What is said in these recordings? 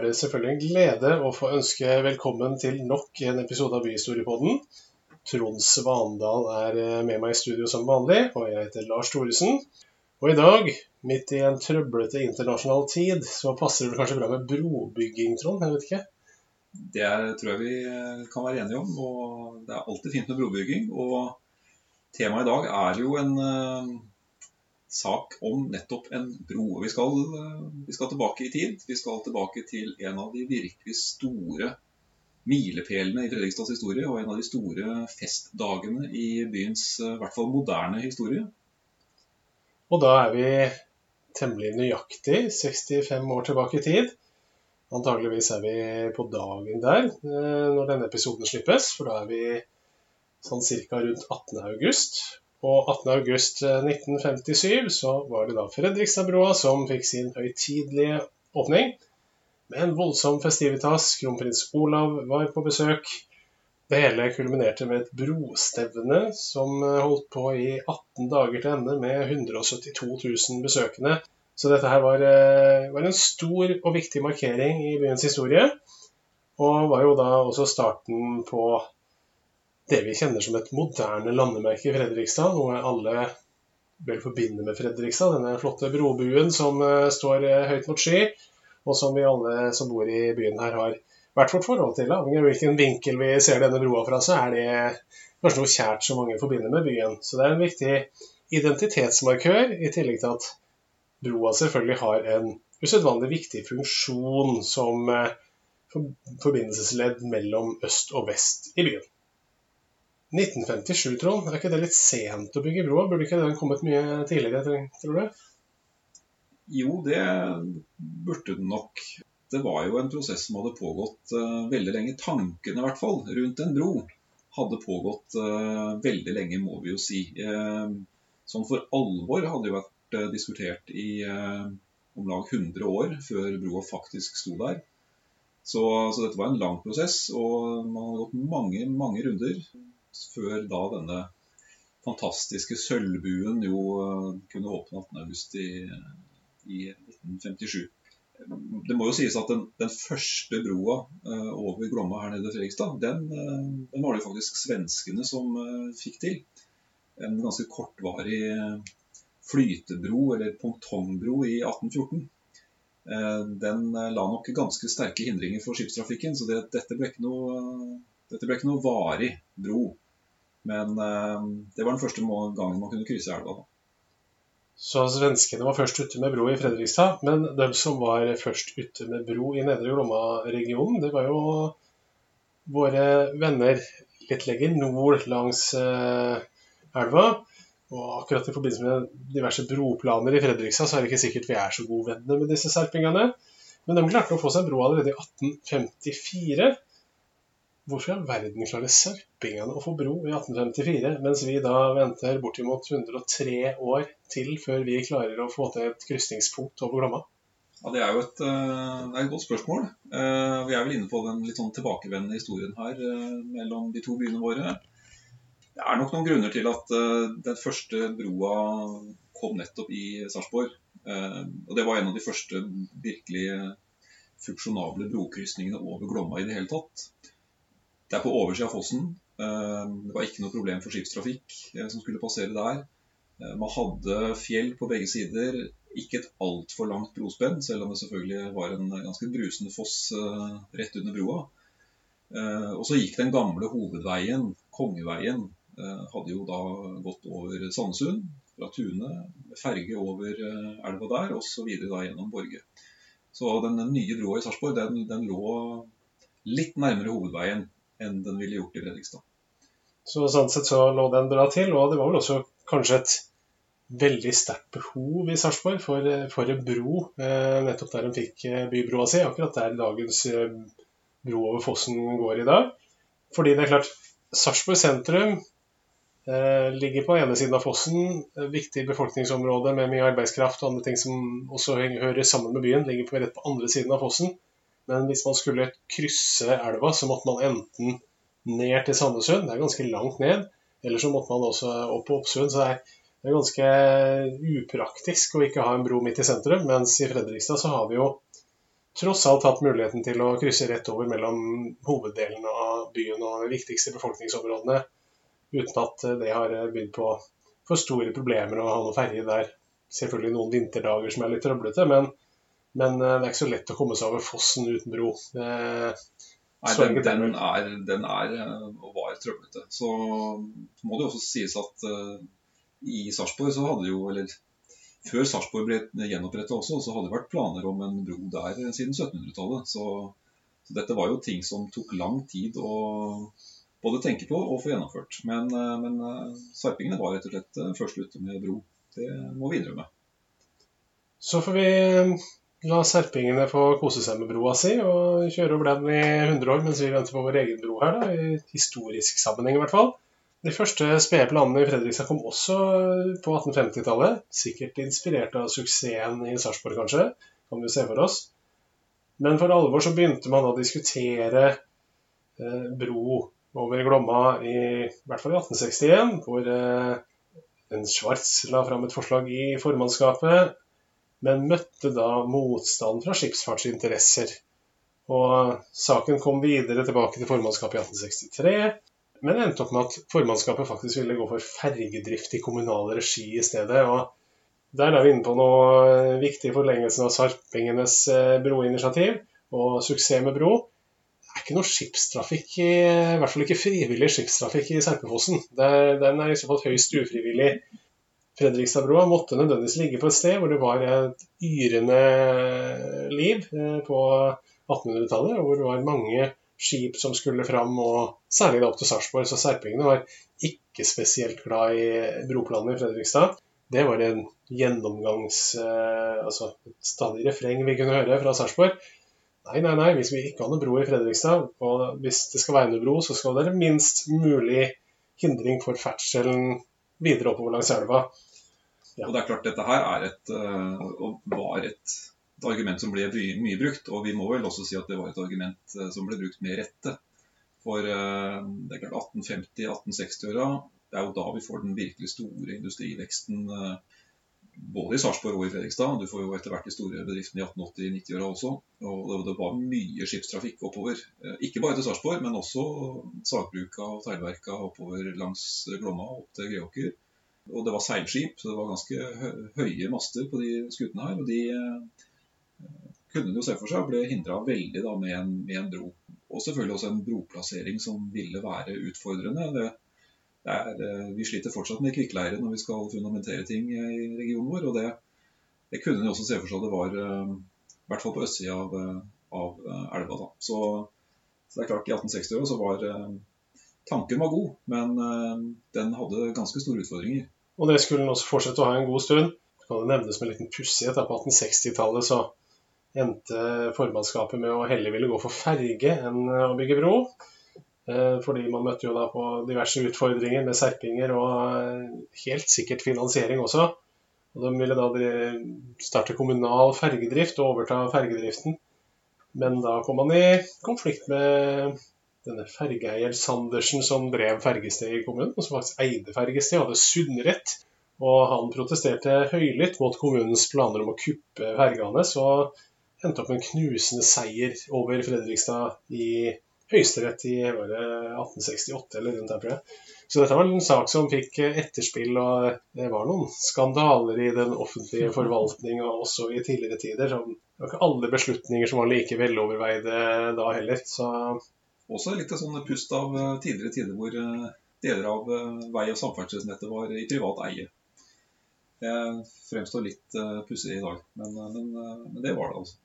Er det selvfølgelig en glede å få ønske velkommen til nok en episode av Byhistoriepodden. Trond Svandal er eh, med meg i studio som vanlig, og jeg heter Lars Thoresen. Og i dag, midt i en trøblete internasjonal tid, så passer det kanskje bra med brobygging, Trond? Jeg vet ikke? Det tror jeg vi eh, kan være enige om. og Det er alltid fint med brobygging. Og temaet i dag er jo en eh, sak om nettopp en bro. Vi skal, vi skal, tilbake i tid. Vi skal tilbake til en av de virkelig store milepælene i Fredrikstads historie, og en av de store festdagene i byens i hvert fall moderne historie. Og da er vi temmelig nøyaktig 65 år tilbake i tid. Antageligvis er vi på dagen der eh, når denne episoden slippes, for da er vi sånn ca. rundt 18. Og 18.8.1957 eh, så var det da Fredrikstadbrua som fikk sin høytidelige åpning. Med en voldsom festivitas. Kronprins Olav var på besøk. Det hele kulminerte med et brostevne som eh, holdt på i 18 dager til ende med 172 000 besøkende. Så dette her var, eh, var en stor og viktig markering i byens historie. Og var jo da også starten på det vi kjenner som et moderne landemerke i Fredrikstad, noe alle vel forbinder med Fredrikstad. Denne flotte brobuen som uh, står uh, høyt mot sky, og som vi alle som bor i byen her har hvert vårt forhold til. Avhengig av hvilken vinkel vi ser denne broa fra, så er det kanskje noe kjært som mange forbinder med byen. Så det er en viktig identitetsmarkør, i tillegg til at broa selvfølgelig har en usedvanlig viktig funksjon som uh, forbindelsesledd mellom øst og vest i byen. 1957, Trond. Er ikke det litt sent å bygge broa? Burde ikke den kommet mye tidligere, tror du? Jo, det burde den nok. Det var jo en prosess som hadde pågått uh, veldig lenge. Tankene i hvert fall rundt en bro hadde pågått uh, veldig lenge, må vi jo si. Uh, sånn for alvor hadde jo vært diskutert i om lag 100 år før broa faktisk sto der. Så, så, dette var en lang prosess, og man hadde gått mange, mange runder før da denne fantastiske sølvbuen jo eh, kunne åpne 18.8 i, i 1957. Det må jo sies at den, den første broa uh, over Glomma her nede i Fredrikstad, den, uh, den, var det faktisk svenskene som uh, fikk til. En ganske kortvarig flytebro, eller pongtongbro, i 1814. Den la nok ganske sterke hindringer for skipstrafikken, så det, dette, ble ikke noe, dette, ble ikke noe, varig bro. Men eh, det var den første gangen man kunne krysse elva. da. Så svenskene var først ute med bro i Fredrikstad. Men de som var først ute med bro i Nedre Glomma-regionen, det var jo våre venner litt lenger nord langs eh, elva. Og akkurat i forbindelse med diverse broplaner i Fredrikstad, så er det ikke sikkert vi er så gode venner med disse serpingene. Men de klarte å få seg bro allerede i 1854. Hvorfor i all verden klarer sarpingene å få bro i 1854, mens vi da venter bortimot 103 år til før vi klarer å få til et krysningspunkt over Glomma? Ja, Det er jo et, det er et godt spørsmål. Eh, vi er vel inne på den litt sånn tilbakevendende historien her eh, mellom de to byene våre. Det er nok noen grunner til at den første broa kom nettopp i Sarpsborg. Og det var en av de første virkelig funksjonable brokrysningene over Glomma i det hele tatt. Det er på oversida av fossen. Eh, det var ikke noe problem for skipstrafikk eh, som skulle passere der. Eh, man hadde fjell på begge sider. Ikke et altfor langt brospenn, selv om det selvfølgelig var en ganske brusende foss rett under broa. Og så gikk den gamle hovedveien, Kongeveien, hadde jo da gått over Sandesund fra Tune, ferge over elva der, og så videre da gjennom Borge. Så den nye broa i Sarpsborg den, den, lå litt nærmere hovedveien enn den ville gjort i Fredrikstad. Så sånn sett så lå den bra til, og det var vel også kanskje et veldig sterkt behov i Sarpsborg for, for, en bro, eh, nettopp der de fikk eh, bybroa si, akkurat der dagens eh, bro over fossen går i dag. Fordi det er klart, Sarpsborg sentrum eh, ligger på ene siden av fossen, viktig befolkningsområde med mye arbeidskraft og andre ting som også hører sammen med byen, ligger på rett på andre siden av fossen. Men hvis man skulle krysse elva, så måtte man enten ned til Sandesund, det er ganske langt ned, eller så måtte man også opp på Oppsund. Så det er, ganske upraktisk å ikke ha en bro midt i sentrum. Mens i Fredrikstad så har vi jo tross alt hatt muligheten til å krysse rett over mellom hoveddelen av byen og de viktigste befolkningsområdene, uten at det har bydd på for store problemer å ha noe ferje der. Selvfølgelig noen vinterdager som er litt trøblete, men, men det er ikke så lett å komme seg over fossen uten bro. Nei, den, den, er, den, er, og var trøblete. Så må det også sies at uh, i Sarpsborg så hadde jo, eller før Sarpsborg ble gjenopprettet også, så hadde det vært planer om en bro der siden 1700-tallet. Så, så, dette var jo ting som tok lang tid å både tenke på og få gjennomført. Men, men sarpingene var rett og slett først ute med bro. Det må vi innrømme. Så får vi La serpingene få kose seg med broa si og kjøre over den i 100 år mens vi venter på vår egen bro her, da, i historisk sammenheng i hvert fall. De første spede planene i Fredrikstad kom også på 1850-tallet. Sikkert inspirert av suksessen i Sarpsborg, kanskje. Kan vi se for oss. Men for alvor så begynte man å diskutere eh, bro over Glomma i, i hvert fall i 1861, hvor eh, en Schwartz la fram et forslag i formannskapet men møtte da motstand fra skipsfartsinteresser. Og saken kom videre tilbake til formannskapet i 1863, men endte opp med at formannskapet faktisk ville gå for fergedrift i kommunal regi i stedet. og Der er vi inne på noe viktig i forlengelsen av Sarpingenes eh, broinitiativ og suksess med bro. Det er ikke noe skipstrafikk, i hvert fall ikke frivillig skipstrafikk i Serpefossen. Den er i så fall høyst ufrivillig Fredrikstadbrua måtte nødvendigvis ligge på et sted hvor det var et yrende liv eh, på 1800-tallet, og hvor det var mange skip som skulle fram, og særlig da opp til Sarpsborg. Så serpingene var ikke spesielt glad i broplanene i Fredrikstad. Det var en gjennomgangs... Eh, altså et stadig refreng vi kunne høre fra Sarpsborg. Nei, nei, nei, hvis vi ikke ha noe bro i Fredrikstad, og hvis det skal være noe bro, så skal det være minst mulig hindring for ferdselen videre oppover langs elva. Og det er klart Dette her er et, eh, og var et, et argument som ble mye brukt. Og vi må vel også si at det var et argument eh, som ble brukt med rette. For eh, det er klart 1850-1860-åra, det er jo da vi får den virkelig store industriveksten. Både i Sarpsborg og i Fredrikstad. Du får jo etter hvert de store bedriftene i 1880-90-åra også. Og det var mye skipstrafikk oppover. Ikke bare til Sarpsborg, men også sagbruka og teglverka oppover langs Glomma opp til Greåker. Og det var seilskip, så det var ganske høye master på de skutene her. Og de eh, kunne jo se for seg ble hindra veldig da med en, med en, bro. Og selvfølgelig også en broplassering som ville være utfordrende. Det, det er, eh, vi sliter fortsatt med kvikkleire når vi skal fundamentere ting i regionen vår. Og det, det kunne de også se for seg det var, eh, i hvert fall på østsida av, av, elva. da. Så, så, det er klart, i 1860-åra så var tanken var god, men den hadde ganske store utfordringer. Og det skulle den også fortsette å ha en god stund. Det kan nevnes med en liten pussighet. På 1860-tallet så endte formannskapet med å heller ville gå for ferge enn å bygge bro. Eh, fordi man møtte jo da på diverse utfordringer med serpinger og eh, helt sikkert finansiering også. Og De ville da starte kommunal fergedrift og overta fergedriften. Men da kom man i konflikt med denne fergeeier Sandersen som drev fergested i kommunen, og som faktisk eide fergested, hadde sunnrett. Og han protesterte høylytt mot kommunens planer om å kuppe fergene, så endte opp med en knusende seier over Fredrikstad i Høyesterett i 1868 eller rundt der, tror jeg. Så dette var en sak som fikk etterspill, og det var noen skandaler i den offentlige forvaltninga og også i tidligere tider. Det var ikke alle beslutninger som var like veloverveide da heller. Så også litt sånn pust av eh, tidligere tider hvor eh, deler av eh, vei- og samferdselsnettet var i privat eie. Det fremstår litt pussig i dag, men, men, men, det var det altså.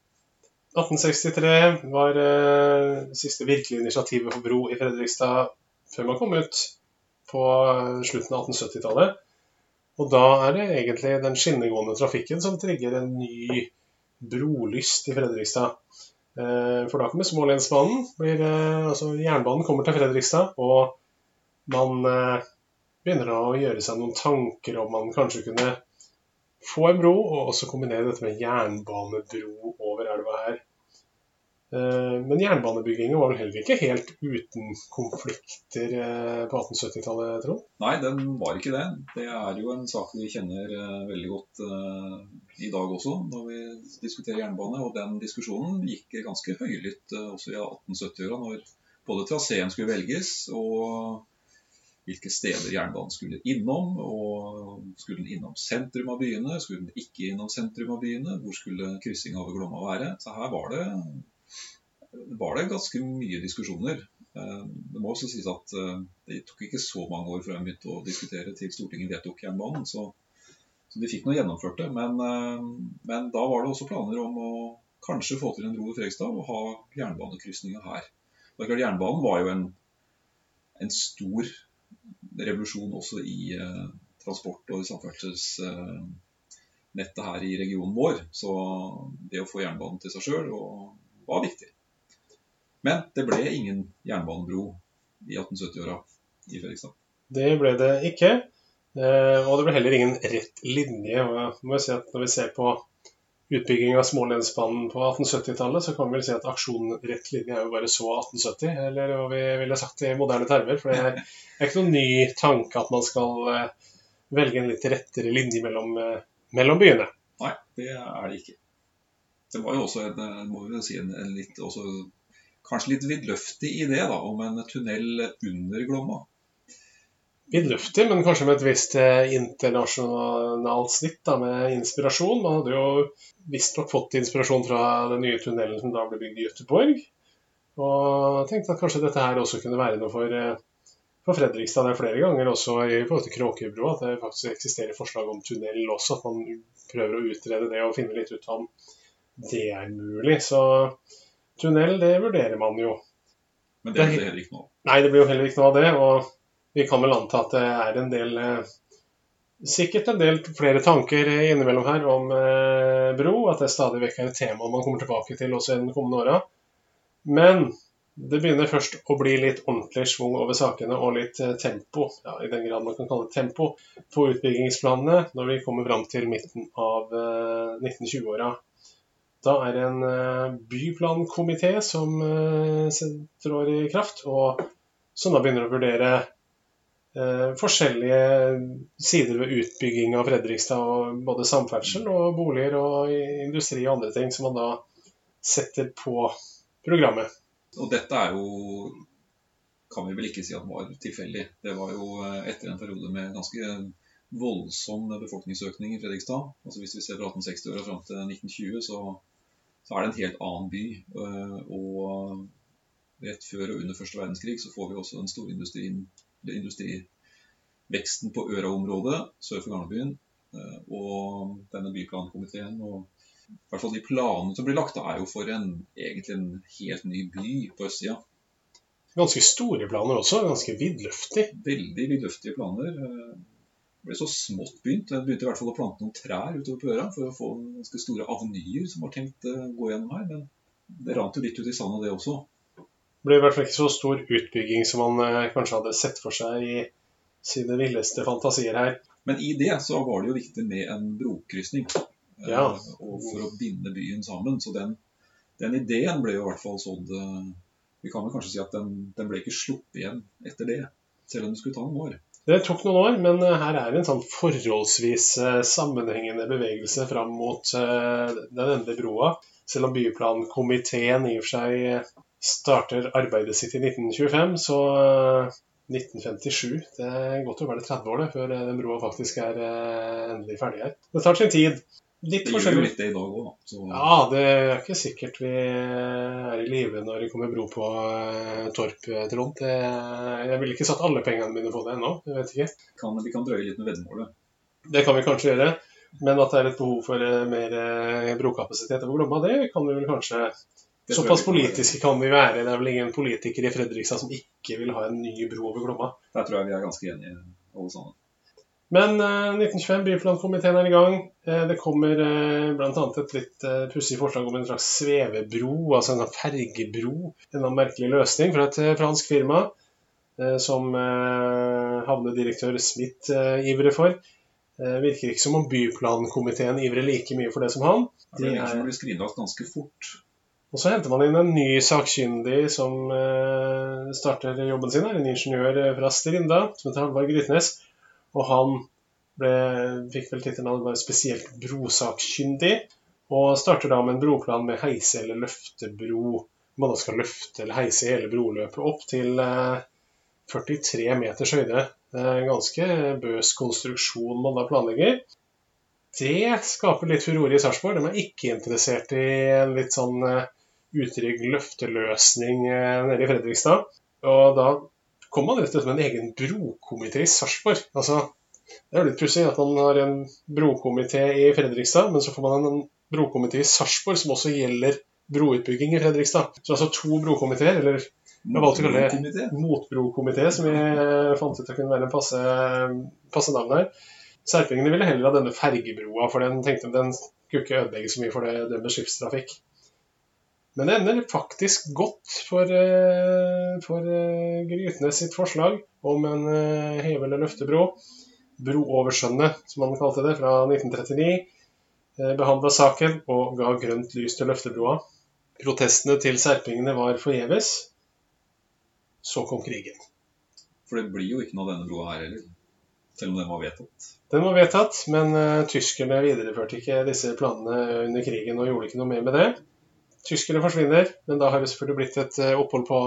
1863 var det siste virkelige initiativet for bro i Fredrikstad før man kom ut på slutten av 1870-tallet. Og da er det egentlig den skinnegående trafikken som trigger en ny brolyst i Fredrikstad. Eh, for da kommer smålensmannen. Eh, altså jernbanen kommer til Fredrikstad, og man eh, begynner å gjøre seg noen tanker om man kanskje kunne få en bro, og også kombinere dette med jernbanebro. Men jernbanebyggingen var vel heller ikke helt uten konflikter på 1870-tallet, Trond? Nei, den var ikke det. Det er jo en sak vi kjenner veldig godt i dag også, når vi diskuterer jernbane. Og den diskusjonen gikk ganske høylytt eh, også i 1870-åra, når både traseen skulle velges og hvilke steder jernbanen skulle innom. og Skulle den innom sentrum av byene, skulle den ikke innom sentrum av byene? Hvor skulle kryssinga over Glomma være? Så her var det, var det ganske mye diskusjoner. Eh, det må også sies at eh, det tok ikke så mange år før jeg begynte å diskutere til Stortinget vedtok jernbanen. Så, så de fikk nå gjennomført det. Men, eh, men, da var det også planer om å kanskje få til en bro i Fredrikstad og ha jernbanekrysninga her. Det er klart Jernbanen var jo en, en stor revolusjon også i eh, transport- og samferdselsnettet her i regionen vår. Så det å få jernbanen til seg sjøl var viktig. Men det ble ingen jernbanebro i 1870-åra i Fredrikstad. Det ble det ikke. Eh, og det ble heller ingen rett linje. Og må si at når vi ser på utbygging av Smålensbanen på 1870-tallet, så kan vi vel si at aksjonen rett linje er jo bare så 1870, eller hva vi ville sagt i moderne termer. For det er, ikke noen ny tanke at man skal uh, velge en litt rettere linje mellom, uh, mellom, byene. Nei, det er det ikke. Det var jo også en, eh, må vi si, en, en litt, også, kanskje litt vidløftig idé da, om en tunnel under Glomma vidløftig, men kanskje med et visst eh, internasjonalt snitt da, med inspirasjon. Man hadde jo visstnok fått inspirasjon fra den nye tunnelen som da ble bygd i Göteborg. Og tenkte at kanskje dette her også kunne være noe for, eh, for Fredrikstad. Det er flere ganger også i forhold til Kråkerbrua at det faktisk eksisterer forslag om tunnel også. At man prøver å utrede det og finne litt ut om det er mulig. Så tunnel, det vurderer man jo. Men det blir heller ikke noe? Nei, det blir jo heller ikke noe av det. og vi kan vel anta at det er en del eh, Sikkert en del flere tanker innimellom her om eh, bro, at det stadig vekk er et tema man kommer tilbake til også i den kommende åra. Men det begynner først å bli litt ordentlig schwung over sakene og litt eh, tempo, ja, i den grad man kan kalle det tempo, på utbyggingsplanene når vi kommer fram til midten av 1920-åra. Da er det en byplankomité som trår i kraft, og som da begynner å vurdere Eh, forskjellige sider ved utbygging av Fredrikstad. og Både samferdsel og boliger og industri og andre ting som man da setter på programmet. Og dette er jo kan vi vel ikke si at var tilfeldig. Det var jo eh, etter en periode med ganske voldsom befolkningsøkning i Fredrikstad. Altså Hvis vi ser fra 1860-åra fram til 1920, så, så, er det en helt annen by. Eh, og rett før og under første verdenskrig så får vi også den store industriveksten på Øra-området sør for Garnebyen. Eh, og denne byplankomiteen og i hvert fall de planene som blir lagt, er jo for en, egentlig en helt ny by på østsida. Ganske store planer også, ganske vidløftige? Veldig vidløftige planer. Eh, ble så smått begynt. Jeg begynte i hvert fall å plante noen trær utover på Øra for å få ganske store avenyer som var tenkt å gå gjennom her. Men det rant jo litt ut i sanda, det også Det ble i hvert fall ikke så stor utbygging som man eh, kanskje hadde sett for seg i sine villeste fantasier her. Men i det så var det jo viktig med en brokrysning. Eh, ja. og for å binde byen sammen. Så den, den, ideen ble jo i hvert fall sådd eh, Vi kan vel kanskje si at den, den, ble ikke sluppet igjen etter det. Selv om det skulle ta noen år. Det tok noen år, men her er det en sånn forholdsvis sammenhengende bevegelse fram mot den endelige broa. Selv om byplankomiteen i og for seg starter arbeidet sitt i 1925, så 1957 eh, Det er godt å være 30 år det, før eh, den broa faktisk er eh, endelig ferdig her. Det tar sin tid. Litt det gjør litt det i dag òg, da. Ja, det er ikke sikkert vi er i live når det kommer bro på Torp, Trond. Jeg ville ikke satt alle pengene mine på det ennå. Jeg vet ikke. Kan, vi kan drøye litt med veddemålet. Det kan vi kanskje gjøre. Men at det er et behov for mer brokapasitet over Glomma, det kan vi vel kanskje Såpass politiske kan vi være. Det er vel ingen politiker i Fredrikstad som ikke vil ha en ny bro over Glomma. Der tror jeg vi er ganske enige, alle sammen. Men eh, 1925, byplankomiteen er i gang. Eh, det kommer eh, bl.a. et litt eh, pussig forslag om en slags svevebro, altså en fergebro. En merkelig løsning fra et eh, fransk firma eh, som eh, havnedirektør Smith eh, ivrer for. Eh, virker ikke som om byplankomiteen ivrer like mye for det som han. De det er som blir skrinlagt ganske fort. Og så henter man inn en ny sakkyndig som eh, starter jobben sin her, en ingeniør fra Strinda som heter Halvard Grytnes. Og han ble, fikk vel tittelen spesielt brosakkyndig. Og starter da med en broplan med heise- eller løftebro. Man da skal løfte eller heise hele broløpet opp til eh, 43 meters høyde. En ganske bøs konstruksjon man da planlegger. Det skaper litt furore i Sarpsborg. De er ikke interessert i en litt sånn eh, utrygg løfteløsning eh, nede i Fredrikstad. Og da kommer man rett og slett med en egen brokomité i Sarpsborg. Altså, det er jo litt pussig at man har en brokomité i Fredrikstad, men så får man en brokomité i Sarpsborg som også gjelder broutbygging i Fredrikstad. Så altså to brokomiteer, eller jeg valgte å kalle det Komité. motbrokomité, som vi fant ut å kunne være en passe, passe navn her. Serpingene ville heller ha denne fergebroa, for den tenkte den skulle ikke ødelegge så mye for det, dømmes skipstrafikk. Men det ender faktisk godt for, eh, for eh, Grytnes sitt forslag om en eh, heve- eller løftebro. Brooverskjønnet, som han kalte det, fra 1939. Behandla saken og ga grønt lys til løftebroa. Protestene til serpingene var forgjeves. Så kom krigen. For det blir jo ikke noe av denne broa her heller. Selv om den var vedtatt. Den var vedtatt, men uh, tyskerne videreførte ikke disse planene under krigen og gjorde ikke noe mer med det. Tyskerne forsvinner, men da har det selvfølgelig blitt et eh, opphold på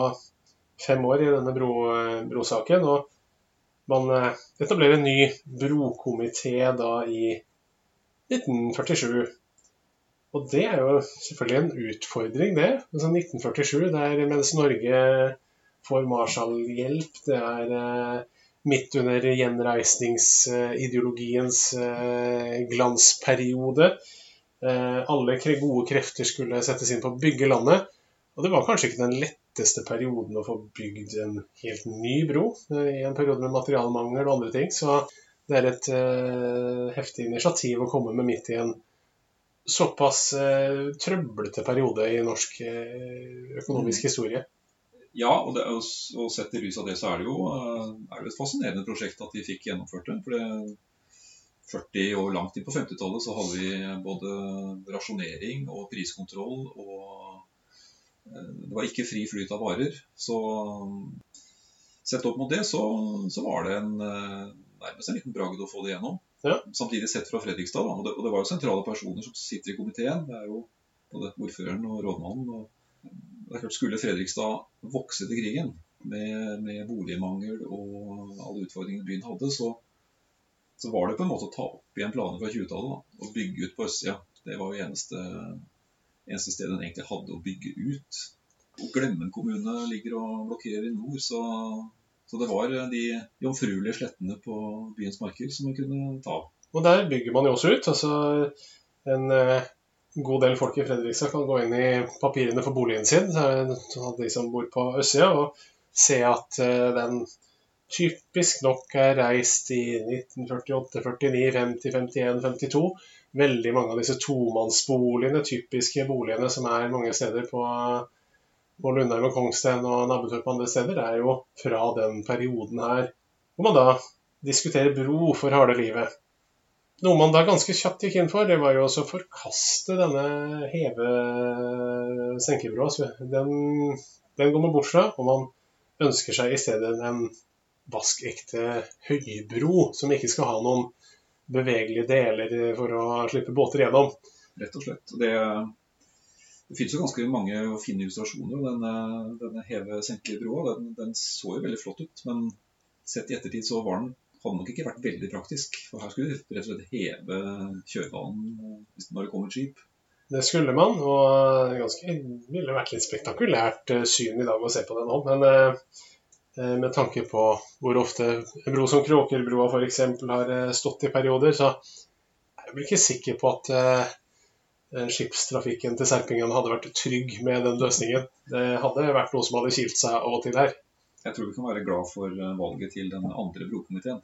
fem år i denne bro, eh, brosaken. Og man eh, etablerer en ny brokomité da i 1947. Og det er jo selvfølgelig en utfordring, det. Altså 1947, der mens Norge får Marshall-hjelp, det er midt under gjenreisningsideologiens glansperiode. Eh, alle gode krefter skulle settes inn på å bygge landet. Og det var kanskje ikke den letteste perioden å få bygd en helt ny bro, eh, i en periode med materialmangel og andre ting. Så det er et uh, heftig initiativ å komme med midt i en såpass uh, trøblete periode i norsk uh, økonomisk historie. Ja, og, det, og, og sett i lys av det, så er det, jo, er det et fascinerende prosjekt at de fikk gjennomført det. For det 40 år langt inn på 50-tallet så hadde vi både rasjonering og priskontroll og eh, det var ikke fri flyt av varer. Så sett opp mot det, så, så var det en, eh, nærmest en liten bragd å få det gjennom. Ja. Samtidig sett fra Fredrikstad, og det, og det var jo sentrale personer som sitter i komiteen. Det er jo både ordføreren og rådmannen. og det er klart Skulle Fredrikstad vokse til krigen med, med boligmangel og alle utfordringene byen hadde, så, så var det på en måte å ta opp igjen planer fra 20-tallet og bygge ut på østsida. Det var jo eneste, eneste stedet en egentlig hadde å bygge ut. Og Glemmen kommune ligger og blokkerer i nord, så, så det var de jomfruelige slettene på byens marker som man kunne ta. Og der bygger man jo også ut. altså En eh, god del folk i Fredrikstad kan gå inn i papirene for boligen sin, de som bor på østsida, og se at eh, den typisk nok er reist i 1948, 49, 50, 51, 52. Veldig mange av disse tomannsboligene, typiske boligene som er mange steder på, på Lundheim og Kongsten og Nabbetorp og andre steder, er jo fra den perioden her. Hvor man da diskuterer bro for harde livet. Noe man da ganske kjapt gikk inn for, det var jo også å forkaste denne heve-senkebroa. Den, den går man bort fra, og man ønsker seg i stedet en vaskekte høybro som ikke skal ha noen bevegelige deler for å slippe båter gjennom. rett og slett. Det, det finnes jo ganske mange fine illustrasjoner. og Denne, denne heve-senke-broa den, den så jo veldig flott ut, men sett i ettertid så var den, hadde nok ikke vært veldig praktisk. For her skulle du rett og slett heve kjørebanen eh, hvis- det bare kom et skip. Det skulle man, og det ville vært litt spektakulært eh, syn i dag å se på det nå. Men eh, eh, med tanke på hvor ofte en bro som Kråkerbroa f.eks. har eh, stått i perioder, så jeg blir ikke sikker på at eh, skipstrafikken til Serpingen hadde vært trygg med den løsningen. Det hadde vært noe som hadde kilt seg av og til her. Jeg tror vi kan være glad for eh, valget til den andre brokomiteen.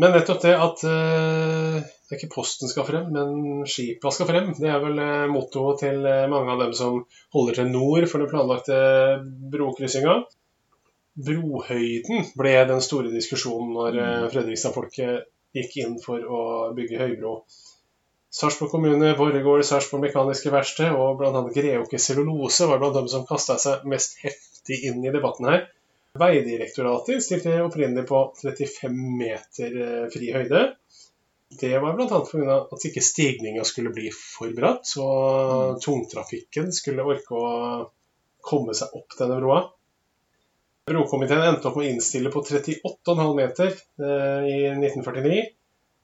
Men nettopp det at eh, det er ikke posten skal frem, men skipa skal frem, det er vel eh, mottoet til eh, mange av dem som holder til nord for den planlagte brokryssinga. Brohøyden ble den store diskusjonen når eh, Fredrikstad-folket gikk inn for å bygge høybro. Sarpsborg kommune, Borregaard, Sarpsborg Mekaniske Verksted og bl.a. Greåker Cellulose var blant dem som kasta seg mest heftig inn i debatten her. Veidirektoratet stilte opprinnelig på 35 meter eh, fri høyde. Det var bl.a. pga. at ikke stigninga skulle bli for bratt, og tungtrafikken skulle orke å komme seg opp denne broa. Brokomiteen endte opp med å innstille på 38,5 meter eh, i 1949.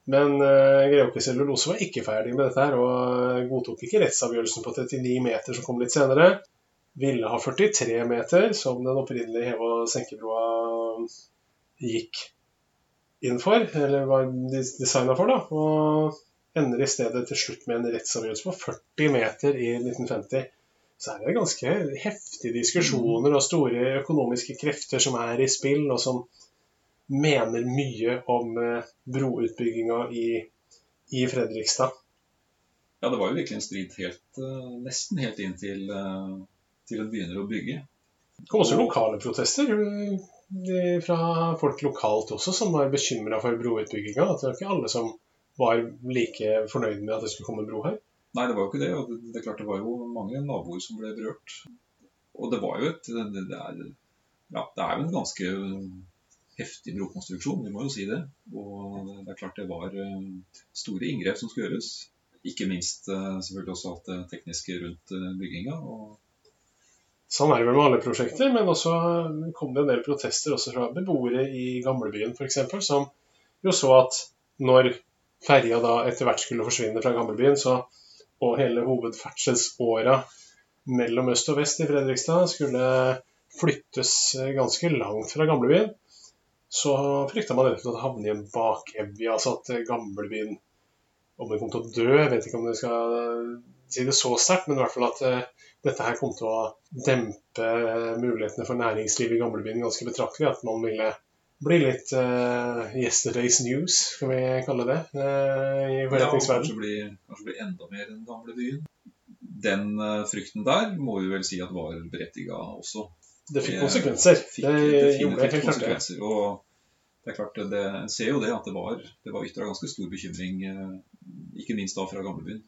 Men uh, Greåker cellulose var ikke ferdig med dette her, og godtok ikke rettsavgjørelsen på 39 meter som kom litt senere ville ha 43 meter, som den opprinnelige heve- og senkebroa gikk inn for, eller var designa for, da. Og ender i stedet til slutt med en rettsavgjørelse på 40 meter i 1950. Så er det ganske heftige diskusjoner og store økonomiske krefter som er i spill, og som mener mye om eh, broutbygginga i, i Fredrikstad. Ja, det var jo virkelig en strid helt, eh, nesten helt inn til eh, til en begynner å bygge. Det kom også lokale protester fra folk lokalt også, som var bekymra for broutbygginga. At det var ikke alle som var like fornøyd med at det skulle komme bro her. Nei, det var jo ikke det. og Det, er klart det var jo mange naboer som ble berørt. Og det var jo et Det, det er, ja, det er jo en ganske heftig brokonstruksjon, vi må jo si det. Og det er klart det var eh, store inngrep som skulle gjøres. Ikke minst eh, selvfølgelig også alt det tekniske rundt bygginga. Sånn er det vel med alle prosjekter, men også kom det en del protester også fra beboere i gamlebyen f.eks., som jo så at når ferja da etter hvert skulle forsvinne fra gamlebyen, så, og hele hovedferdselsåra mellom øst og vest i Fredrikstad skulle flyttes ganske langt fra gamlebyen, så frykta man rett og å havne i en bakevje, altså at gamlebyen om den kom til å dø, jeg vet ikke om jeg skal si det så sterkt, men i hvert fall at dette her kom til å dempe mulighetene for næringslivet i gamlebyen ganske betraktelig. At man ville bli litt uh, yesterday's news, skal vi kalle det, uh, i forretningsverdenen. Ja, blir kanskje blir enda mer enn gamlebyen. Den frykten der må vi vel si at var berettiga også. Det fikk konsekvenser. Fikk det gjorde det helt konsekvenser. Og det er klart, det, ser jo det at det var, det var ytra ganske stor bekymring, ikke minst da fra gamlebyen.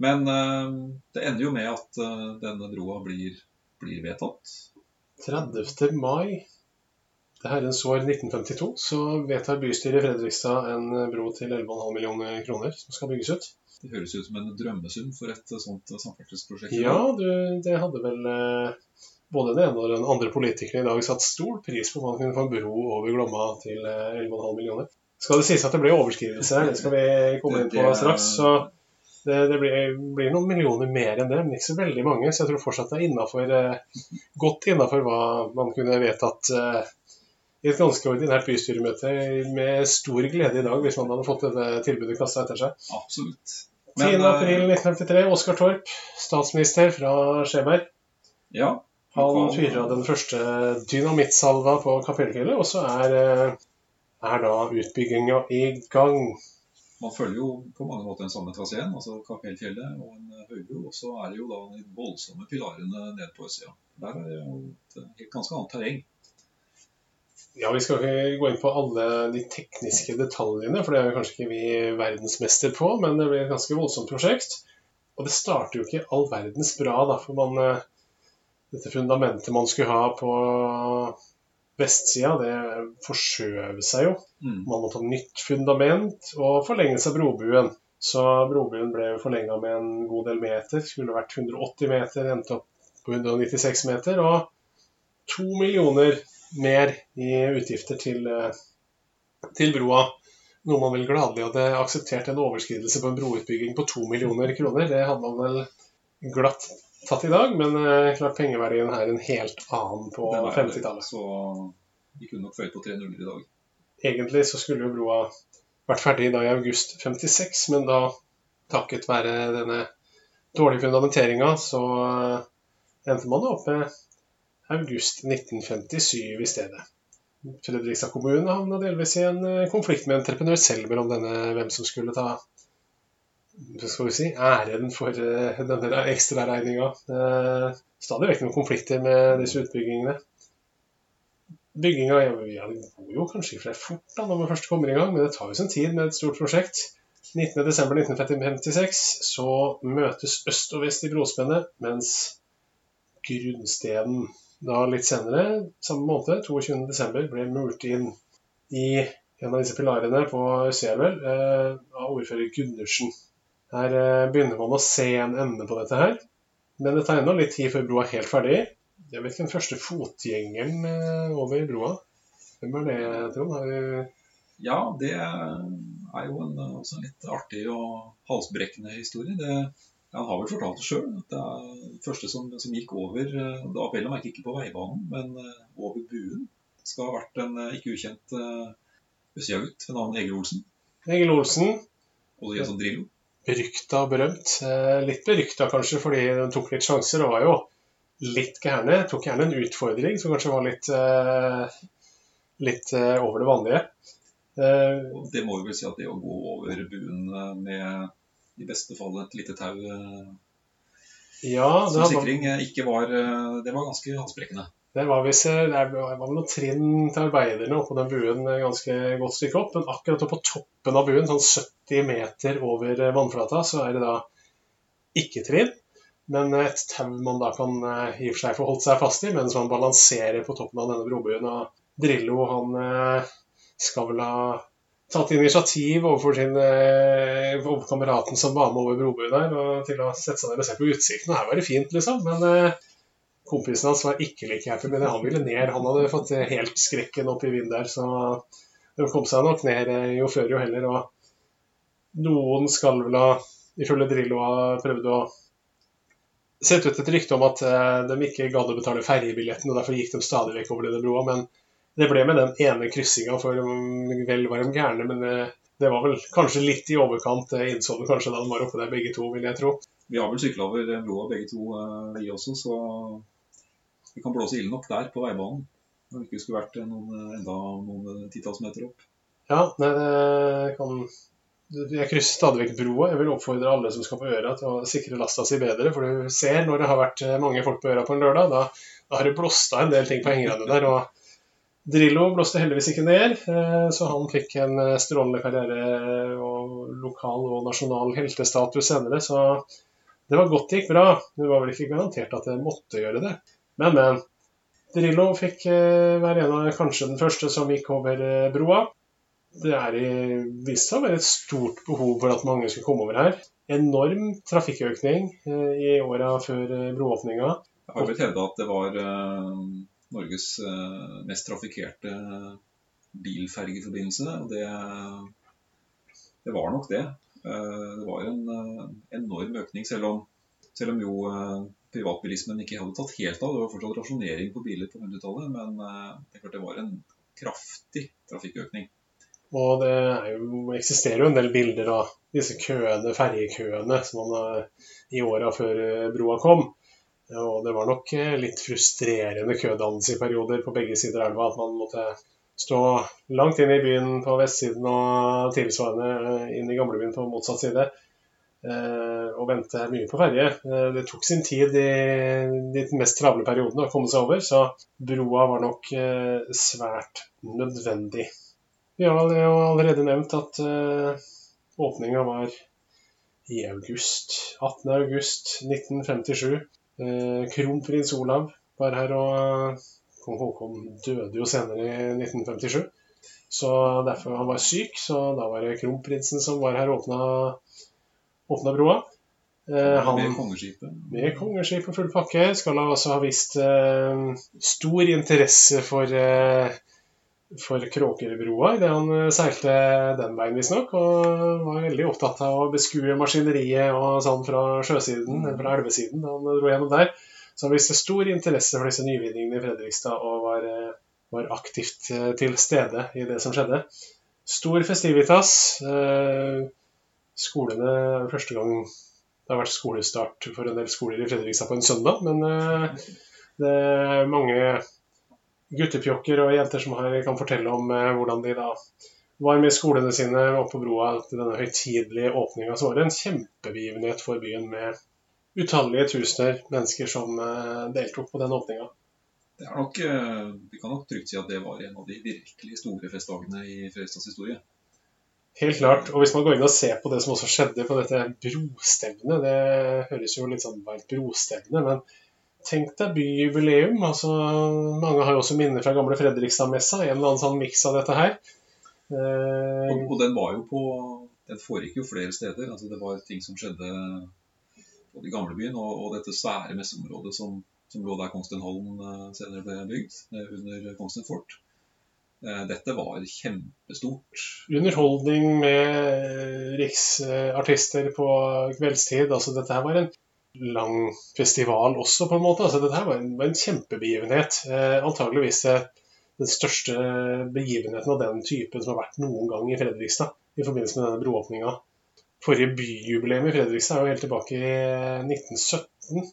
Men uh, det ender jo med at uh, denne broa blir, blir, vedtatt. 30. mai det herrens år 1952 så vedtar bystyret i Fredrikstad en bro til 11,5 millioner kroner som skal bygges ut. Det høres ut som en drømmesum for et sånt samferdselsprosjekt? Ja, du, det hadde vel både den ene og den andre politikeren i dag satt stor pris på om man kunne få en bro over Glomma til 11,5 millioner. Skal det sies at det ble overskridelse her, det skal vi komme inn på straks. så det, det blir, blir, noen millioner mer enn det, men ikke så veldig mange. Så jeg tror fortsatt det er innenfor, eh, godt innafor hva man kunne vedtatt eh, i et ganske ordinært bystyremøte med stor glede i dag, hvis man hadde fått dette tilbudet kasta etter seg. Absolutt. 10.4.1953, Oskar Torp, statsminister fra Skjeberg. Ja, han fyrer av den første dynamittsalva på Kapellfjellet, og så er, er da utbygginga i gang man følger jo på mange måter den samme traseen, altså Kapellfjellet og en høybro. Og så er det jo da de voldsomme pilarene ned på østsida. Der er det jo et ganske annet terreng. Ja, Vi skal ikke gå inn på alle de tekniske detaljene, for det er vi kanskje ikke vi verdensmester på. Men det blir et ganske voldsomt prosjekt. Og det starter jo ikke all verdens bra, da. For man, eh, dette fundamentet man skulle ha på vestsida, det forskjøv seg jo. Mm. Man måtte ha nytt fundament og forlengelse av brobuen. Så brobuen ble forlenga med en god del meter. Skulle vært 180 meter, endte opp på 196 meter. Og to millioner mer i utgifter til, eh, til broa. Noe man vel gladelig hadde akseptert en overskridelse på en broutbygging på 2 millioner kroner. Det hadde man vel glatt tatt i dag, men uh, klart pengeverdien her er en helt annen på 50-tallet. Så vi kunne nok føyd på tre nuller i dag. Egentlig så skulle jo broa vært ferdig da i august 56, men da takket være denne dårlige fundamenteringa, så uh, endte man opp med august 1957 i stedet. Fredrikstad kommune havna delvis i en uh, konflikt med entreprenør selv mellom denne hvem som skulle ta si, æren for uh, denne ekstraregninga. Uh, stadig vekk noen konflikter med disse utbyggingene. Bygginga ja, går jo kanskje ikke fort da, når man først kommer i gang, men det tar jo sin tid med et stort prosjekt. 19.12.1956 så møtes øst og vest i brospennet, mens grunnstenen da litt senere, samme måned, 22.12., ble murt inn i en av disse pilarene på Østgjerd, eh, av ordfører Gundersen. Her eh, begynner man å se en ende på dette her. Men det tar ennå litt tid før broa er helt ferdig. Jeg vet ikke den første fotgjengeren eh, over broa. Hvem er det, Trond? Du Ja, det er jo en, også en litt artig og halsbrekkende historie. Det, han har vel fortalt det sjøl. Det det første som, som gikk over eh, Da vel å merke ikke på veibanen, men eh, over buen. Skal ha vært en eh, ikke ukjent Østjagutt ved navn Egil Olsen. Egil Olsen, Og Jason Drillo. berykta og berømt. Litt berykta kanskje fordi de tok litt sjanser og var jo litt gærne. Tok gjerne en utfordring som kanskje var litt, litt over det vanlige. Det må vi vel si at det å gå over buen med i beste fall et lite tau eh, Ja, som sikring eh, ikke var eh, Det var ganske halsbrekkende. det var eh, det var noen trinn til arbeiderne oppå den buen ganske godt stykke opp. Men akkurat på toppen av buen, sånn 70 meter over vannflata, så er det da ikke trinn. Men et tau man da kan i og for seg få holdt seg fast i mens man balanserer på toppen av denne brobuen. Og Drillo han skal vel ha tatt initiativ overfor sin eh, kameraten som var med over brobuen der, og til å sette seg ned og se på utsikten. Her var det fint, liksom. Men eh, kompisen hans var ikke like happy det. Han ville ned. Han hadde fått helt skrekken opp i vinden der, så de kom seg nok ned eh, jo før jo heller. Og noen skal vel ha, ifølge Drillo, ha prøvd å sette ut et rykte om at eh, de ikke gadd å betale ferjebilletten, og derfor gikk de stadig vekk over denne broa. Men det ble med den ene kryssinga, for um, vel var de gærne. Men eh, det var vel kanskje litt i overkant, Jeg innså det kanskje da de var oppe der begge to, vil jeg tro. Vi har vel sykla over broa begge to, eh, vi også, så vi kan blåse ille nok der på veibanen. Når det ikke skulle vært noen, eh, enda noen titalls meter opp. Ja, nei, det kan Jeg krysser stadig vekk broa. Jeg vil oppfordre alle som skal på Øra til å sikre lasta si bedre. For du ser når det har vært eh, mange folk på Øra på en lørdag, da, da har det blåst av en del ting på hengerne der. og Drillo blåste heldigvis ikke ned, eh, så han fikk en eh, strålende karriere og lokal og nasjonal heltestatus senere. Så det var godt det gikk bra. Det var vel ikke garantert at det måtte gjøre det. Men, men. Drillo fikk eh, være en av kanskje den første som gikk over broa. Det er i- viste seg å være et stort behov for at mange skulle komme over her. Enorm trafikkøkning i åra før broåpninga. Jeg har blitt hevda at det var Norges eh, mest trafikkerte bilfergeforbindelse. Og det, det var nok det. Eh, det var en eh, enorm økning, selv om, selv om jo privatbilismen ikke hadde tatt helt av. Det var fortsatt rasjonering på biler på 100-tallet, men det, det var en kraftig trafikkøkning. Og det jo, eksisterer jo en del bilder av disse køene, ferjekøene som man i åra før broa kom. Og det var nok eh, litt frustrerende kødannelse i perioder på begge sider av elva. At man måtte stå langt inn i byen på vestsiden og tilsvarende eh, inn i gamlebyen på motsatt side. eh, Og vente mye på ferje. Det tok sin tid i de mest travle periodene å komme seg over, så broa var nok svært nødvendig. Vi har allerede nevnt at åpninga var i august. 18. august 1957. Uh, Kronprins Olav var her, og eh, kong Haakon døde jo senere i 1957. Så derfor han var syk, så da var det kronprinsen som var her og åpna, åpna broa. Eh, han, Med kongeskipet. med kongeskipet og full pakke skal han også ha vist eh, stor interesse for, eh, for Kråkerbrua idet han eh, seilte den veien, visstnok. Og var veldig opptatt av å beskue maskineriet og sånn fra sjøsiden, eller fra elvesiden da han dro gjennom der. Så han viste stor interesse for disse nyvinningene i Fredrikstad og var, eh, var aktivt eh, til stede i det som skjedde. Stor festivitas. Skolene er første gang det har vært skolestart for en del skoler i Fredrikstad på en søndag, men det er mange guttepjokker og jenter som her kan fortelle om eh, hvordan de da var med skolene sine oppe på broa til denne høytidelige åpninga. Så var det en kjempebegivenhet for byen med utallige tusener mennesker som eh, deltok på den åpninga. Det er nok, eh, Vi kan nok trygt si at det var en av de virkelig store festdagene i Fredriksstads historie. Helt klart. Og hvis man går inn og ser på det som også skjedde på dette brostevnet Det høres jo litt sånn bare et brostevne, men tenk deg byjubileum. altså Mange har jo også minner fra gamle Fredrikstad-messa. En eller annen sånn miks av dette her. Eh, og, og, den var jo på Den foregikk jo flere steder. altså Det var ting som skjedde både i gamlebyen og, og dette svære messeområdet som, som lå der Kongsstenholm eh, senere ble bygd, eh, under Kongsten fort. Dette var kjempestort. Underholdning med riksartister på kveldstid. altså Dette her var en lang festival også, på en måte. altså Dette var en, var en kjempebegivenhet. Eh, antageligvis eh, den største begivenheten av den typen som har vært noen gang i Fredrikstad i forbindelse med denne broåpninga. Forrige byjubileum i Fredrikstad er jo helt tilbake i 1917.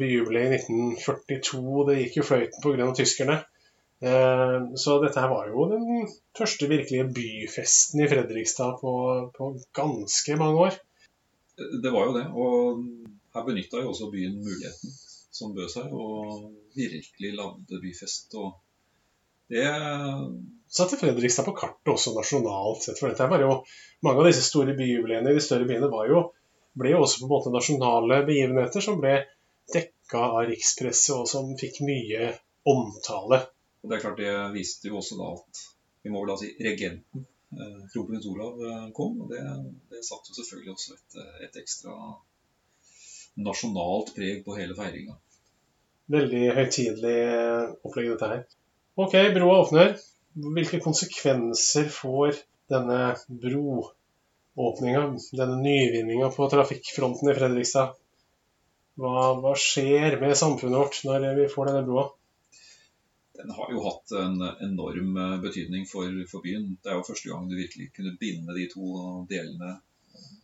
Byjubileet i 1942. Det gikk jo fløyten pga. tyskerne. Eh, så dette her var jo den første virkelige byfesten i Fredrikstad på, på ganske mange år. Det var jo det. Og her benytta jo også byen muligheten som bød seg, og virkelig lagde byfest. og det satte Fredrikstad på kartet også nasjonalt sett. For dette var jo, mange av disse store byjubileene i de større byene var jo, ble jo også på en måte nasjonale begivenheter som ble dekka av rikspresset, og som fikk mye omtale. Og Det er klart det viste jo også da at vi må vel da si regenten, eh, kronprins Olav, eh, kom. Og det, det satte jo selvfølgelig også et, et ekstra nasjonalt preg på hele feiringa. Veldig høytidelig opplegg, dette her. Ok, broa åpner. Hvilke konsekvenser får denne broåpninga, denne nyvinninga på trafikkfronten i Fredrikstad? Hva, hva, skjer med samfunnet vårt når vi får denne broa? Den har jo hatt en enorm betydning for, for byen. Det er jo første gang du virkelig kunne binde de to delene,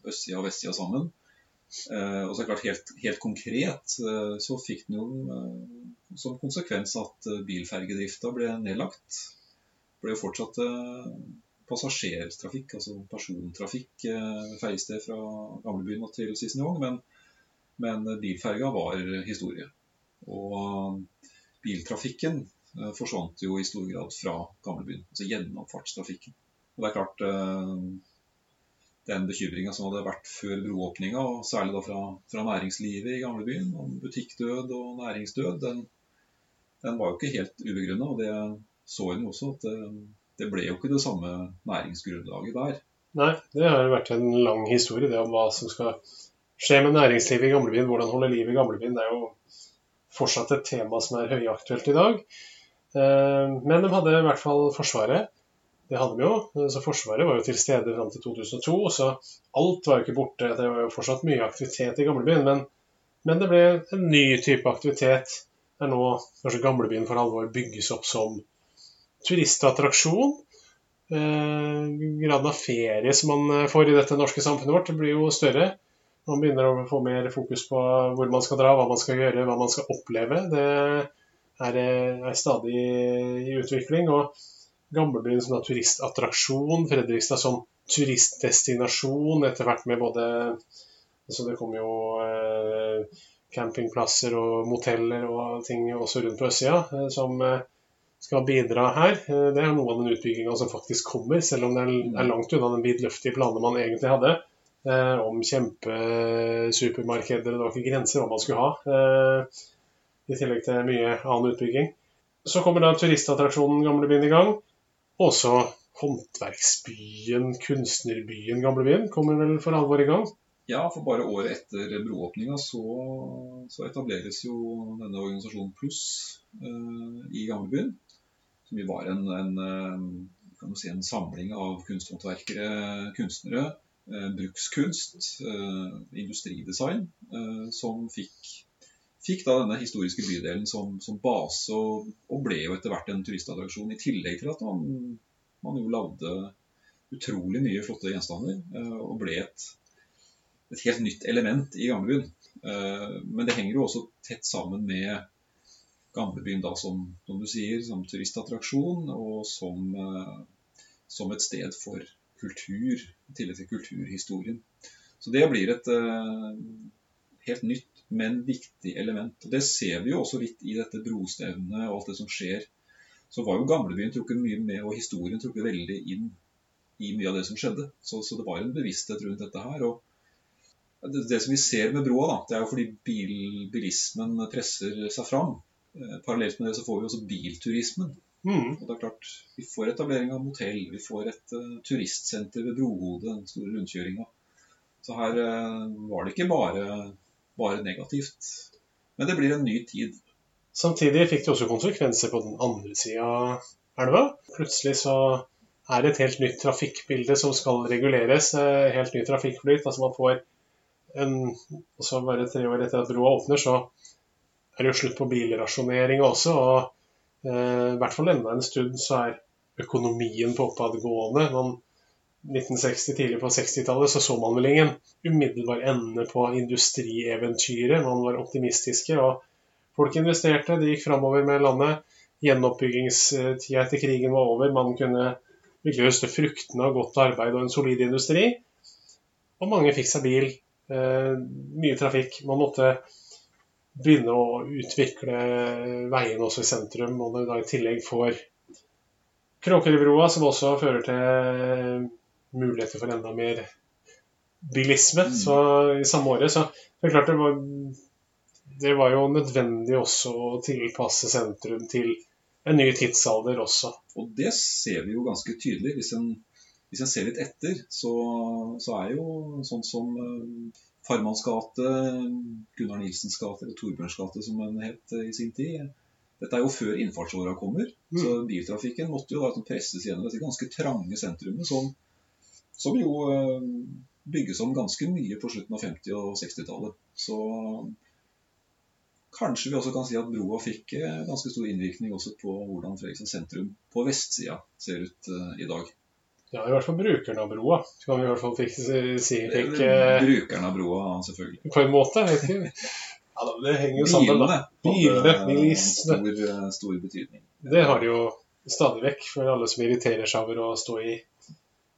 østsida og vestsida, sammen. Eh, og så er det klart helt, helt konkret eh, så fikk den jo eh, som konsekvens at bilfergedrifta ble nedlagt. Det ble jo fortsatt passasjertrafikk, altså persontrafikk, fergested fra gamlebyen til Sissenjong, men, men bilferga var historie. Og biltrafikken forsvant jo i stor grad fra gamlebyen, altså gjennomfartstrafikken. Og det er klart den bekymringa som hadde vært før broåpninga, og særlig da fra, fra, næringslivet i gamlebyen, om butikkdød og næringsdød, den, den var jo ikke helt ubegrunna. Og det så en også, at det, det, ble jo ikke det samme næringsgrunnlaget der. Nei, det har vært en lang historie, det om hva som skal skje med næringslivet i gamlebyen. Hvordan holde liv i gamlebyen. Det er jo fortsatt et tema som er høyaktuelt i dag. Eh, men de hadde i hvert fall Forsvaret det hadde vi jo. Så Forsvaret var jo til stede fram til 2002. Så alt var jo ikke borte. Det var jo fortsatt mye aktivitet i gamlebyen. Men, men det ble en ny type aktivitet der nå kanskje gamlebyen for alvor bygges opp som turistattraksjon. Eh, graden av ferie som man får i dette norske samfunnet vårt, det blir jo større. Man begynner å få mer fokus på hvor man skal dra, hva man skal gjøre, hva man skal oppleve. Det er, er stadig i utvikling. og Gamlebyen som turistattraksjon, Fredrikstad som turistdestinasjon, etter hvert med både Så Det kommer jo eh, campingplasser og moteller og ting også rundt på østsida eh, som eh, skal bidra her. Eh, det er noe av den utbygginga som faktisk kommer, selv om det er, er langt unna den vidløftige planen man egentlig hadde. Eh, om kjempesupermarkeder, det var ikke grenser hva man skulle ha. Eh, I tillegg til mye annen utbygging. Så kommer da turistattraksjonen Gamlebyen i gang. Også håndverksbyen, kunstnerbyen Gamlebyen kommer vel for alvor i gang? Ja, for bare året etter broåpninga så, så, etableres jo denne organisasjonen Pluss eh, i Gamlebyen. Som jo var en, en, eh, si, en, samling av kunsthåndverkere, kunstnere, eh, brukskunst, eh, industridesign, eh, som fikk fikk da denne historiske bydelen som, som base, og, og, ble jo etter hvert en turistattraksjon. I tillegg til at man, man jo lagde utrolig mye flotte gjenstander, eh, og ble et, et helt nytt element i gamlebyen. Eh, men det henger jo også tett sammen med gamlebyen da som, som du sier, som turistattraksjon, og som, eh, som, et sted for kultur, i tillegg til kulturhistorien. Så det blir et helt nytt men viktig element. Og Det ser vi jo også litt i dette brostevnet og alt det som skjer. Så var jo gamlebyen trukket mye med, og historien trukket veldig inn i mye av det som skjedde. Så, så det var en bevissthet rundt dette her. og det, det som vi ser med broa, da, det er jo fordi bil, bilismen presser seg fram. Eh, Parallelt med det så får vi også bilturismen. Mm. Og det er klart, Vi får etablering av motell, vi får et uh, turistsenter ved Brohodet, den store rundkjøringa. Så her uh, var det ikke bare, bare negativt. Men det blir en ny tid. Samtidig fikk det også konsekvenser på den andre sida av elva. Plutselig så er det et helt nytt trafikkbilde som skal reguleres. Helt ny trafikkflyt. Altså man får en Og så bare tre år etter at broa åpner, så er det jo slutt på bilrasjonering også. Og eh, i hvert fall enda en stund så er økonomien på oppadgående. Man 1960, tidlig på 60-tallet, så så man vel ingen umiddelbar ende på industrieventyret. Man var optimistiske, og folk investerte. Det gikk framover med landet. Gjenoppbyggingstida etter krigen var over. Man kunne virkelig høste fruktene av godt arbeid og en solid industri. Og mange fikk seg bil. Eh, mye trafikk. Man måtte begynne å utvikle veiene også i sentrum. Og når du da i tillegg får Kråkerudbrua, som også fører til muligheter for enda mer bilisme, Mm. så i samme året, så det er klart det var det var jo nødvendig også å tilpasse sentrum til en ny tidsalder også. Og det ser vi jo ganske tydelig. Hvis en, hvis en ser litt etter, så, så er jo sånn som eh, Farmanns gate, Gunnar Nilsens gate, eller Torbjørns gate som den het eh, i sin tid. Dette er jo før innfartsåra kommer, Mm. så biltrafikken måtte jo da presses gjennom dette ganske trange sentrumet, som, som jo eh, bygges om ganske mye på slutten av 50- og 60-tallet. Så kanskje vi også kan si at broa fikk eh, ganske stor innvirkning også på hvordan Fredrikstad sentrum på vestsida ser ut eh, i dag. Ja, i hvert fall brukeren av broa, kan vi i hvert fall fikk, si. Fikk, brukeren av broa, selvfølgelig. på en måte. Ikke. Ja, da, det henger jo sammen. Bilene Bilene, bilistene. stor, stor betydning. Det har de jo stadig vekk for alle som irriterer seg over å stå i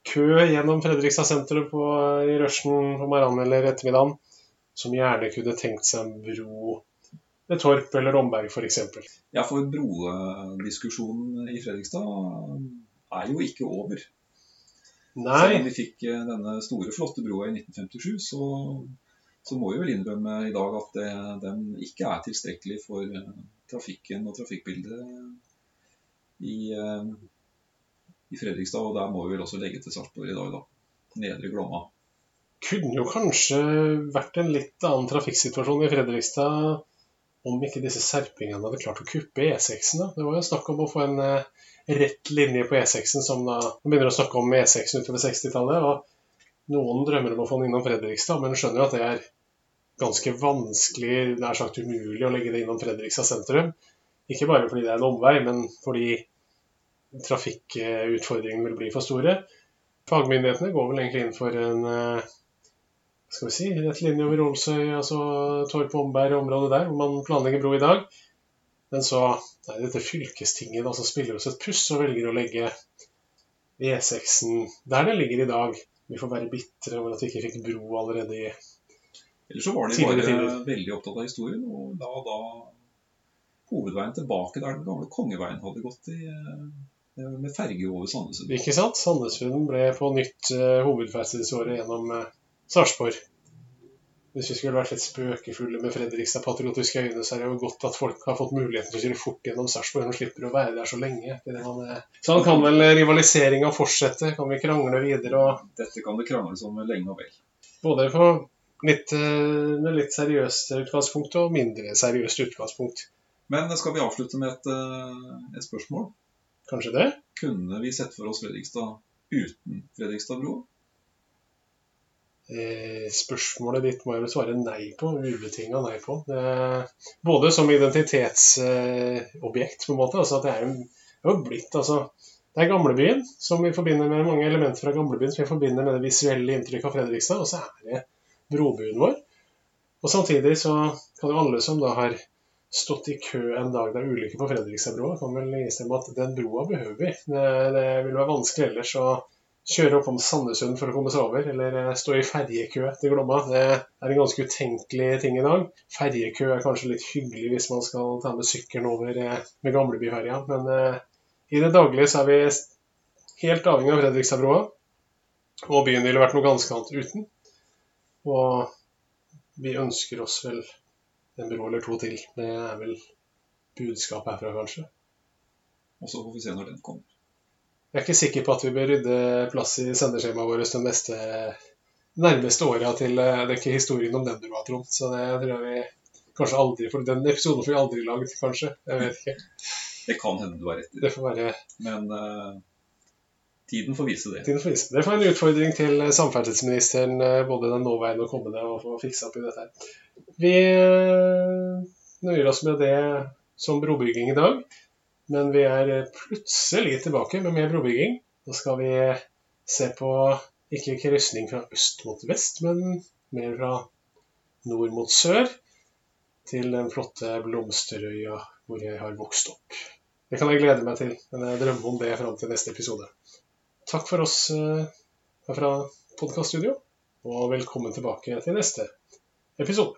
kø gjennom Fredrikstad sentrum på, i rushen på morgenen eller ettermiddagen, som gjerne kunne tenkt seg en bro ved Torp eller Romberg f.eks. Ja, for brodiskusjonen i Fredrikstad er jo ikke over. Selv Nei, om vi fikk eh, denne store, flotte broa i 1957, så, så må vi vel innrømme i dag at det, den ikke er tilstrekkelig for eh, trafikken og trafikkbildet i, eh, i Fredrikstad. Og der må vi vel også legge til Sarpsborg i dag, da. Nedre Glomma. kunne jo kanskje vært en litt annen trafikksituasjon i Fredrikstad om ikke disse serpingene hadde klart å kuppe E6-en. da. Det var jo snakk om å få en eh, rett linje på E6-en, som da Man begynner å snakke om E6-en utover 60-tallet. og Noen drømmer om å få den innom Fredrikstad, men skjønner jo at det er ganske vanskelig, nær sagt umulig, å legge det innom Fredrikstad sentrum. Ikke bare fordi det er en omvei, men fordi trafikkutfordringene vil bli for store. Fagmyndighetene går vel egentlig inn for en eh, skal vi si, rett linje over Ålsøy, altså Torp Omberg, området der, hvor man planlegger bro i dag. Men så er dette fylkestinget da, som spiller oss et puss og velger å legge E6-en der den ligger i dag. Vi får være bitre over at vi ikke fikk bro allerede i Eller så var de bare tider. veldig opptatt av historien, og da, da hovedveien tilbake der den gamle kongeveien hadde gått i, eh, med ferge over Sandnessund. Ikke sant? Sandnesfjorden ble på nytt uh, hovedferdselsåret gjennom uh, Sarpsborg. Hvis vi skulle vært litt spøkefulle med Fredrikstad-patriotiske øyne, så er det jo godt at folk har fått muligheten til å kjøre fort gjennom Sarpsborg og slipper å være der så lenge. Man, eh, Sånn kan vel rivaliseringa fortsette. Kan vi krangle videre og Dette kan det krangles om lenge og vel. både på litt, eh, med litt seriøst utgangspunkt og mindre seriøst utgangspunkt. Men skal vi avslutte med et, eh, et spørsmål? Kanskje det? Kunne vi sett for oss Fredrikstad uten Fredrikstadbro? Eh, spørsmålet ditt må jeg vel svare nei på. Ubetinga nei på. Det, både som identitetsobjekt, på en måte. altså at Det er jo, det er jo blitt altså, Det er gamlebyen, som vi forbinder med mange elementer fra gamlebyen som vi forbinder med det visuelle inntrykket av Fredrikstad. Og så er det brobuen vår. Og samtidig så kan jo alle som da har stått i kø en dag det er ulykke på Fredrikstadbrua. kan vel innstemme at den broa behøver vi. Det, det vil være vanskelig ellers å kjøre opp om Sandnessund for å komme seg over, eller eh, stå i ferjekø til Glomma. Det er en ganske utenkelig ting i dag. Ferjekø er kanskje litt hyggelig hvis man skal ta med sykkelen over eh, med Gamlebyferja, men eh, i det daglige så er vi helt avhengig av Fredrikstadbroa, og byen ville vært noe ganske annet uten. Og vi ønsker oss vel en bro eller to til. Det er vel budskapet herfra, kanskje. Og så får vi se når den kommer. Jeg er ikke sikker på at vi bør rydde plass i sendeskjemaet vårt de neste, nærmeste åra til eh, det er ikke historien om den broa, Trond. Så det tror jeg vi kanskje aldri får Den episoden får vi aldri lagd, kanskje. Jeg vet ikke. Det kan hende du har rett i Det får være Men eh, tiden får vise det. tiden for vise. Det får en utfordring til samferdselsministeren, eh, både den nåværende og kommende, å få fiksa opp i dette. Vi eh, nøyer oss med det som brobygging i dag. Men vi er plutselig tilbake med mer brobygging. Nå skal vi se på ikke krysning fra øst mot vest, men mer fra nord mot sør. Til den flotte Blomsterøya hvor jeg har vokst opp. Det kan jeg glede meg til, men jeg drømmer om det fram til neste episode. Takk for oss eh, fra Podkaststudio, og velkommen tilbake til neste episode.